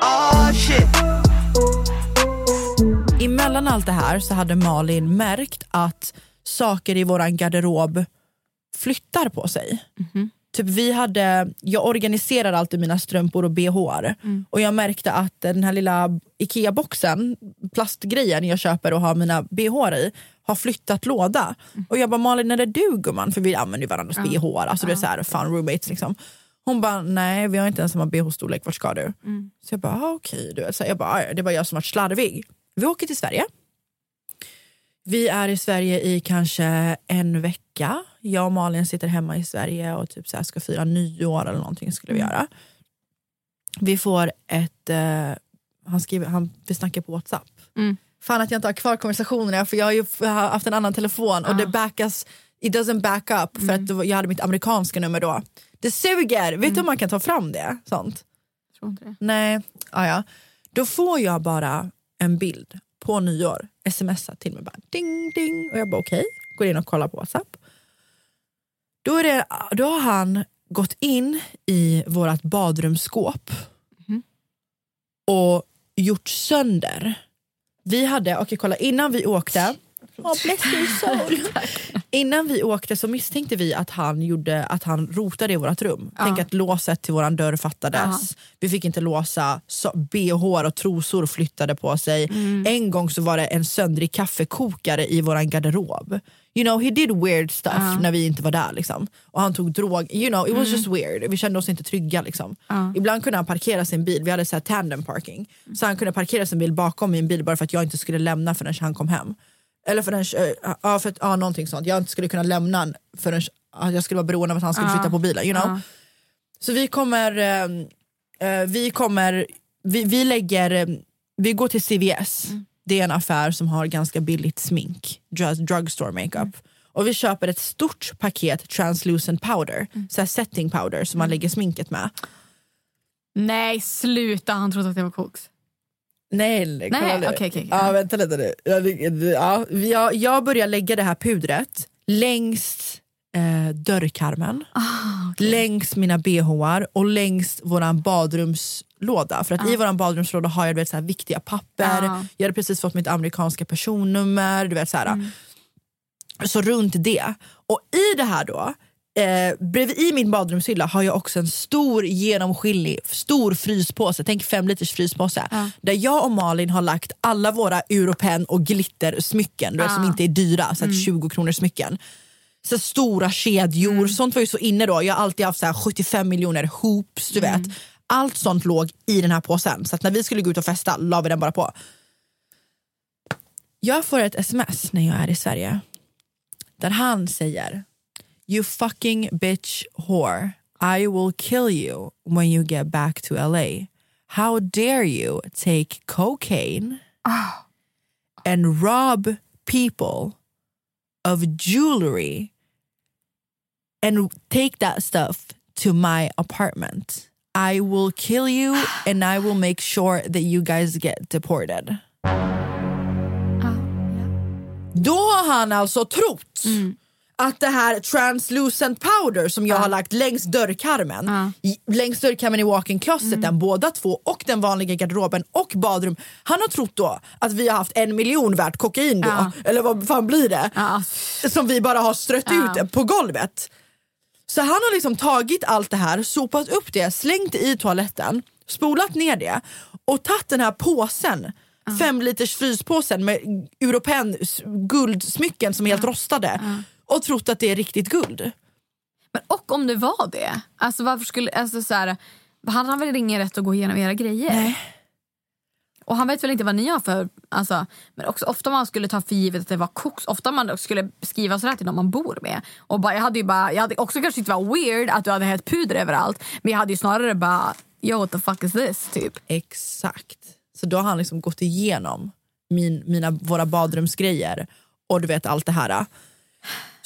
Oh shit. Emellan allt det här så hade Malin märkt att saker i våran garderob flyttar på sig. Typ vi hade, jag organiserar alltid mina strumpor och bhar och jag märkte att den här lilla Ikea-boxen, plastgrejen jag köper och har mina bh i, har flyttat låda. Och jag bara Malin, är det du gumman? För vi använder ju varandras Ja. bh, alltså det är så här, fan roommates liksom. Hon bara, nej vi har inte ens samma bh-storlek, vart ska du? Så jag bara, ah, okej. Du vet, så jag bara, "Ah, det var jag som var slarvig. Vi åker till Sverige. Vi är i Sverige i kanske en vecka. Jag och Malin sitter hemma i Sverige och typ så här ska fira nyår eller någonting skulle vi göra. Vi får ett, eh, han skriver, han, vi snackar på Whatsapp. Mm. Fan att jag inte har kvar konversationerna för jag har ju jag har haft en annan telefon och det backas, it doesn't back up för att det var, jag hade mitt amerikanska nummer då. Det suger! Vet du om man kan ta fram det? Sånt? Tror inte det. Nej, ah, ja. Då får jag bara en bild på nyår, smsat till mig bara ding ding och jag bara okej, går in och kollar på Whatsapp. Då, är det, då har han gått in i vårt badrumsskåp och gjort sönder. Vi hade, okej kolla innan vi åkte Oh, bless your soul. Innan vi åkte så misstänkte vi att han, gjorde, att han rotade i vårt rum. Ja. Tänk att låset till våran dörr fattades. Ja. Vi fick inte låsa, så, bh och trosor flyttade på sig. Mm. En gång så var det en söndrig kaffekokare i våran garderob. You know, he did weird stuff Ja. när vi inte var där. Liksom. Och han tog drog. You know, it was Mm. just weird. Vi kände oss inte trygga. Liksom. Ibland kunde han parkera sin bil, vi hade så här tandem parking. Så han kunde parkera sin bil bakom min bil bara för att jag inte skulle lämna förrän han kom hem. Eller förrän, äh, ja, för ja, någonting sånt. Jag inte skulle kunna lämna förrän ja, jag skulle vara beroende av att han skulle flytta på bilen. You know? Så vi kommer, ehm, eh, vi kommer, vi, vi lägger, ehm, vi går till CVS. Det är en affär som har ganska billigt smink, drug, drugstore makeup. Och vi köper ett stort paket translucent powder, så här setting powder som man lägger sminket med. Nej, sluta. Han trodde att det var koks. Nej, Nej, kolla nu. okej, okej. Ja, vänta lite nu. Jag, ja, jag, jag börjar lägga det här pudret längs eh, dörrkarmen, Ah, längs mina bhar och längs våran badrumslåda. För att i våran badrumslåda har jag vet, så här, viktiga papper, Ah. jag hade precis fått mitt amerikanska personnummer. Du vet, så, här. så runt det. Och i det här då, eh, bredvid i min badrumshylla har jag också en stor genomskinlig stor fryspåse, tänk fem liters fryspåse. Där jag och Malin har lagt alla våra Europen och glittersmycken vet, som inte är dyra, så att 20 kronor smycken. Så stora kedjor, sånt var ju så inne då. Jag har alltid haft så här 75 miljoner hoops, du vet. Allt sånt låg i den här påsen. Så att när vi skulle gå ut och festa la vi den bara på. Jag får ett sms när jag är i Sverige där han säger You fucking bitch whore. I will kill you when you get back to LA. How dare you take cocaine and rob people of jewelry and take that stuff to my apartment. I will kill you and I will make sure that you guys get deported. Ah, Då har han alltså trott mm. Att det här translucent powder som jag har lagt längs dörrkarmen, i, längs dörrkarmen i walk-in closeten, båda två och den vanliga garderoben och badrum. Han har trott då att vi har haft en miljon värt kokain då, eller vad fan blir det? Som vi bara har strött ut på golvet. Så han har liksom tagit allt det här, sopat upp det, slängt det i toaletten, spolat ner det och tagit den här påsen, fem liters fryspåsen med europen guldsmycken som är helt rostade och trott att det är riktigt guld. Men och om det var det, alltså varför skulle, alltså så här, han har väl ingen rätt att gå igenom era grejer? Och han vet väl inte vad ni har för, alltså, men också ofta man skulle ta för givet att det var koks, ofta man skulle skriva sådär till någon man bor med. Och bara, jag hade ju bara, jag hade också kanske inte var weird att du hade hett puder överallt, men jag hade ju snarare bara, yo what the fuck is this? Typ. Exakt. Så då har han liksom gått igenom min, mina, våra badrumsgrejer och du vet allt det här.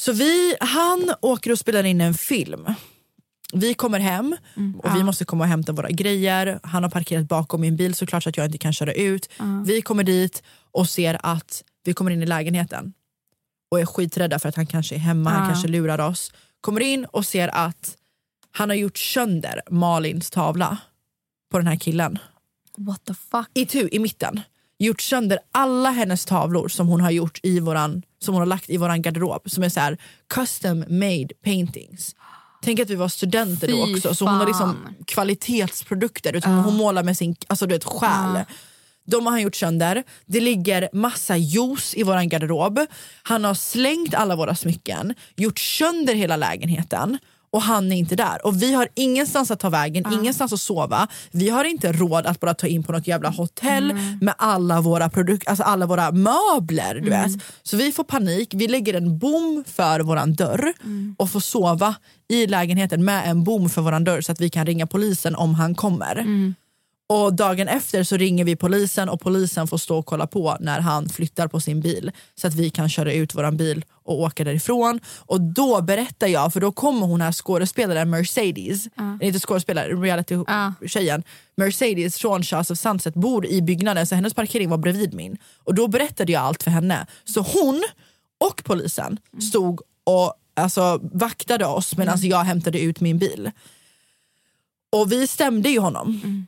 Så vi, han åker och spelar in en film. Vi kommer hem och vi måste komma och hämta våra grejer. Han har parkerat bakom min bil såklart så att jag inte kan köra ut. Vi kommer dit och ser att vi kommer in i lägenheten och är skiträdda för att han kanske är hemma, han Ja. kanske lurar oss. Kommer in och ser att han har gjort sönder Malins tavla på den här killen. What the fuck? I, tu, I mitten. Gjort sönder alla hennes tavlor som hon har gjort i våran, som hon har lagt i våran garderob som är så här custom made paintings. Tänk att vi var studenter då Fy också så hon har liksom fan. kvalitetsprodukter utan hon målar med sin alltså, du vet, själ. De har han gjort sönder. Det ligger massa juice i våran garderob. Han har slängt alla våra smycken, gjort sönder hela lägenheten och han är inte där. Och vi har ingenstans att ta vägen, ingenstans att sova. Vi har inte råd att bara ta in på något jävla hotell med alla våra, produk- alltså alla våra möbler. Du vet. Så vi får panik, vi lägger en bom för våran dörr och får sova i lägenheten med en bom för våran dörr så att vi kan ringa polisen om han kommer. Och dagen efter så ringer vi polisen och polisen får stå och kolla på när han flyttar på sin bil så att vi kan köra ut våran bil och åka därifrån. Och då berättar jag, för då kommer hon här skådespelaren Mercedes, eller inte skådespelare, reality-tjejen, Mercedes från Shahs of Sunset bor i byggnaden så hennes parkering var bredvid min. Och då berättade jag allt för henne. Så hon och polisen stod och alltså, vaktade oss medan jag hämtade ut min bil. Och vi stämde ju honom.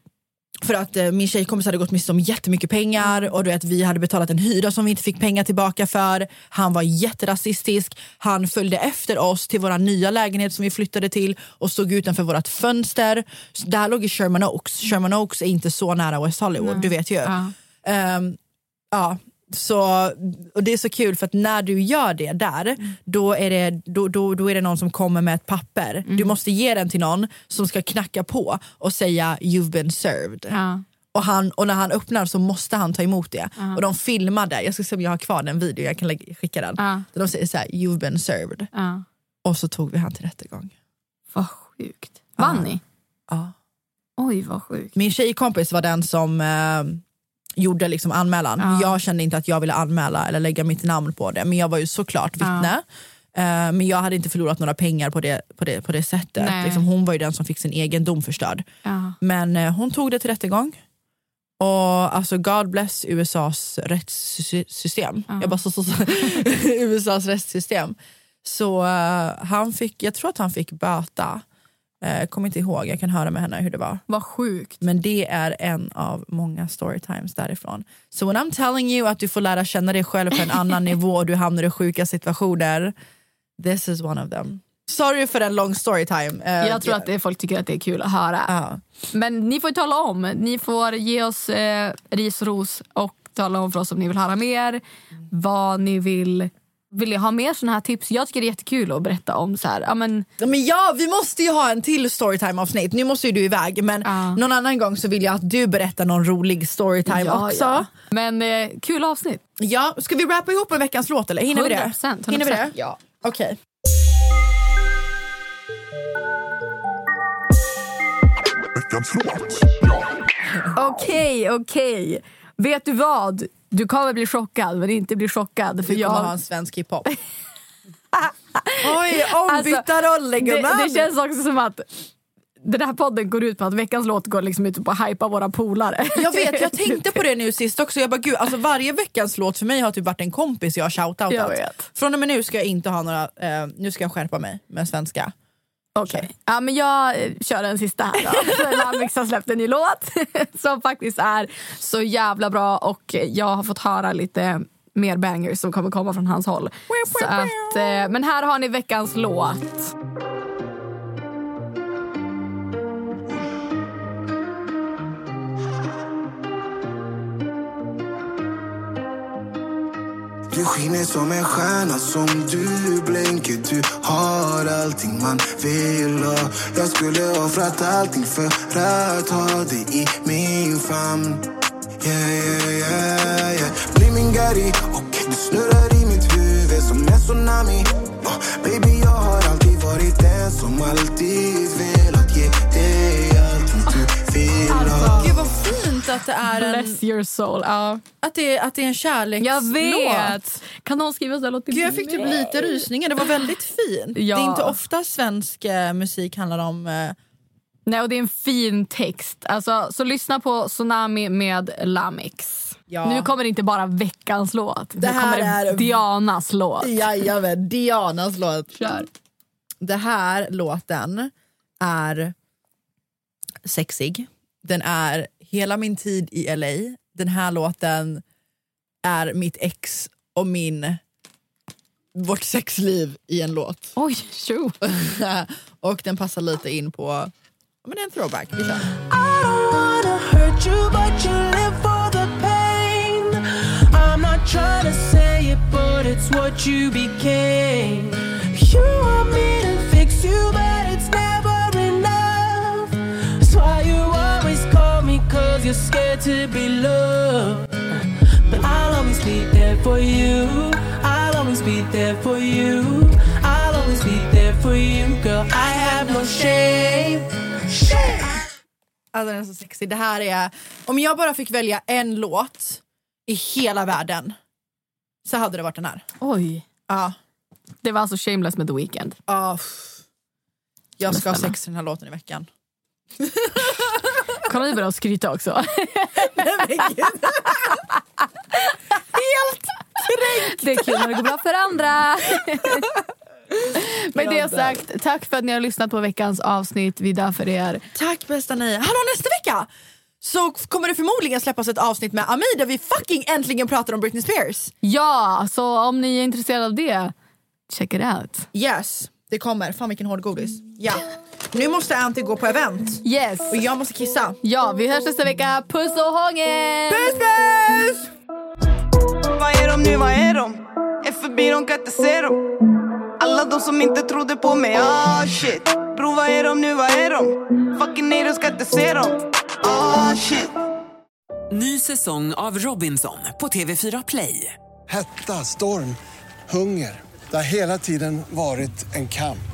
För att eh, min tjejkompis hade gått miste om jättemycket pengar och du vet, vi hade betalat en hyra som vi inte fick pengar tillbaka för. Han var jätterasistisk. Han följde efter oss till vår nya lägenhet som vi flyttade till och stod utanför vårt fönster. Så där låg i Sherman Oaks. Sherman Oaks är inte så nära West Hollywood, du vet ju. Ehm, ja, så, och det är så kul för att när du gör det där, då, är det, då, då, då är det någon som kommer med ett papper. Du måste ge den till någon som ska knacka på och säga you've been served. Och, han, och när han öppnar så måste han ta emot det. Och de filmade, jag ska se om jag har kvar den videon, jag kan lägga, skicka den. Där de säger så här, you've been served. Och så tog vi han till rättegång. Vad sjukt. Vann ni? Ja. Oj vad sjukt. Min tjejkompis var den som eh, gjorde liksom anmälan. Ja. Jag kände inte att jag ville anmäla eller lägga mitt namn på det. Men jag var ju såklart vittne. Eh, men jag hade inte förlorat några pengar på det, på det, på det sättet. Liksom, hon var ju den som fick sin egen dom förstörd. Ja. Men eh, hon tog det till rättegång. Och alltså God bless USAs rättssystem. Jag bara så, så, så. USAs rättssystem. Så eh, han fick, jag tror att han fick böta. Uh, kommer inte ihåg, jag kan höra med henne hur det var. Vad sjukt. Men det är en av många storytimes därifrån. Så when I'm telling you att du får lära känna dig själv på en annan nivå och du hamnar i sjuka situationer, this is one of them. Sorry för en lång storytime. Eh, Jag tror att det, folk tycker att det är kul att höra. Men ni får ju tala om. Ni får ge oss eh, ris och ros och tala om för oss om ni vill höra mer. Vad ni vill. Vill ni ha mer såna här tips? Jag tycker det är jättekul att berätta om så här. Ja, men, Ja, Men ja, vi måste ju ha en till storytime avsnitt. Nu måste ju du iväg men någon annan gång så vill jag att du berättar någon rolig storytime Ja, också. ja. Men eh, kul avsnitt. Ja, ska vi rappa ihop en veckans låt eller? Hinner vi det? 100%, Hinner vi det? 100%. Ja. Okej. Veckans låt. Okej, okej. Vet du vad? Du kommer bli chockad men inte bli chockad. För Du jag... kommer ha en svensk hiphop. Oj, ombytta roller det, gumman! det känns också som att den här podden går ut på att veckans låt går liksom ut på att hypa våra polare. Jag vet, jag tänkte på det nu sist också. Jag bara, gud, alltså varje veckans låt för mig har typ varit en kompis jag har shoutoutat. Jag vet. Från och med nu ska jag inte ha några, eh, nu ska jag skärpa mig med svenska. Okej, ja, men jag eh, kör en sista här då. Lamix har släppt en ny låt som faktiskt är så jävla bra och jag har fått höra lite mer bangers som kommer komma från hans håll. Så att, eh, men här har ni veckans låt. Du skiner som en stjärna som du blänker. Du har allting man vill ha. Jag skulle offrat allting för att ha dig i min famn. Yeah, yeah, yeah, yeah. Bli min Gary och du snurrar i mitt huvud som en tsunami. Oh, Baby, jag har alltid varit den som alltid velat ge dig allt ha Gud vad fint att det är en, Bless your soul. Ja. att det, att det är en kärlekslåt. Jag vet! Kan någon skriva så här låt till Gud, jag fick typ lite rysningar, det var väldigt fint. Ja. Det är inte ofta svensk eh, musik handlar om eh, Nej, och det är en fin text. Alltså, så lyssna på Tsunami med Lamix. Ja. Nu kommer det inte bara veckans låt. Det nu här kommer det är- Dianas låt. Jajamän, Dianas låt. Kör. Det här låten är sexig. Den är hela min tid i LA. Den här låten är mitt ex och min vårt sexliv i en låt. Oj, tjo. och den passar lite in på men det är en throwback. Vi kör. hurt you, but you live for the pain. I'm not trying to say it, but it's what you became. You want me you're scared to be loved. But I'll always be there for you. I'll always be there for you. I'll always be there for you, girl. I have no shame. Shame. Alltså den är så sexig. Det här är, om jag bara fick välja en låt i hela världen så hade det varit den här. Oj. Ja. Det var alltså Shameless med The Weeknd. Ja. Jag ska ha sex till den här låten i veckan. Kan vi börja skryta också? Helt kränkt! Det är kul när det går bra för andra. Med det sagt, tack för att ni har lyssnat på veckans avsnitt. Vi är där för er. Tack bästa ni. Hallå nästa vecka så kommer det förmodligen släppas ett avsnitt med Ami där vi fucking äntligen pratar om Britney Spears. Ja, så om ni är intresserade av det, check it out. Yes, det kommer. Fan vilken hård godis. Ja. Nu måste Anty gå på event. Yes. Och jag måste kissa. Ja, vi hörs nästa vecka. Puss och hångel! Puss puss! Vad är de nu, vad är de? Är förbi, de kan inte se dem Alla de som inte trodde på mig, ah shit Bro, vad är de nu, vad är de? Fucking nej, de ska inte se dem Ah shit Ny säsong av Robinson på TV4 Play. Hetta, storm, hunger. Det har hela tiden varit en kamp.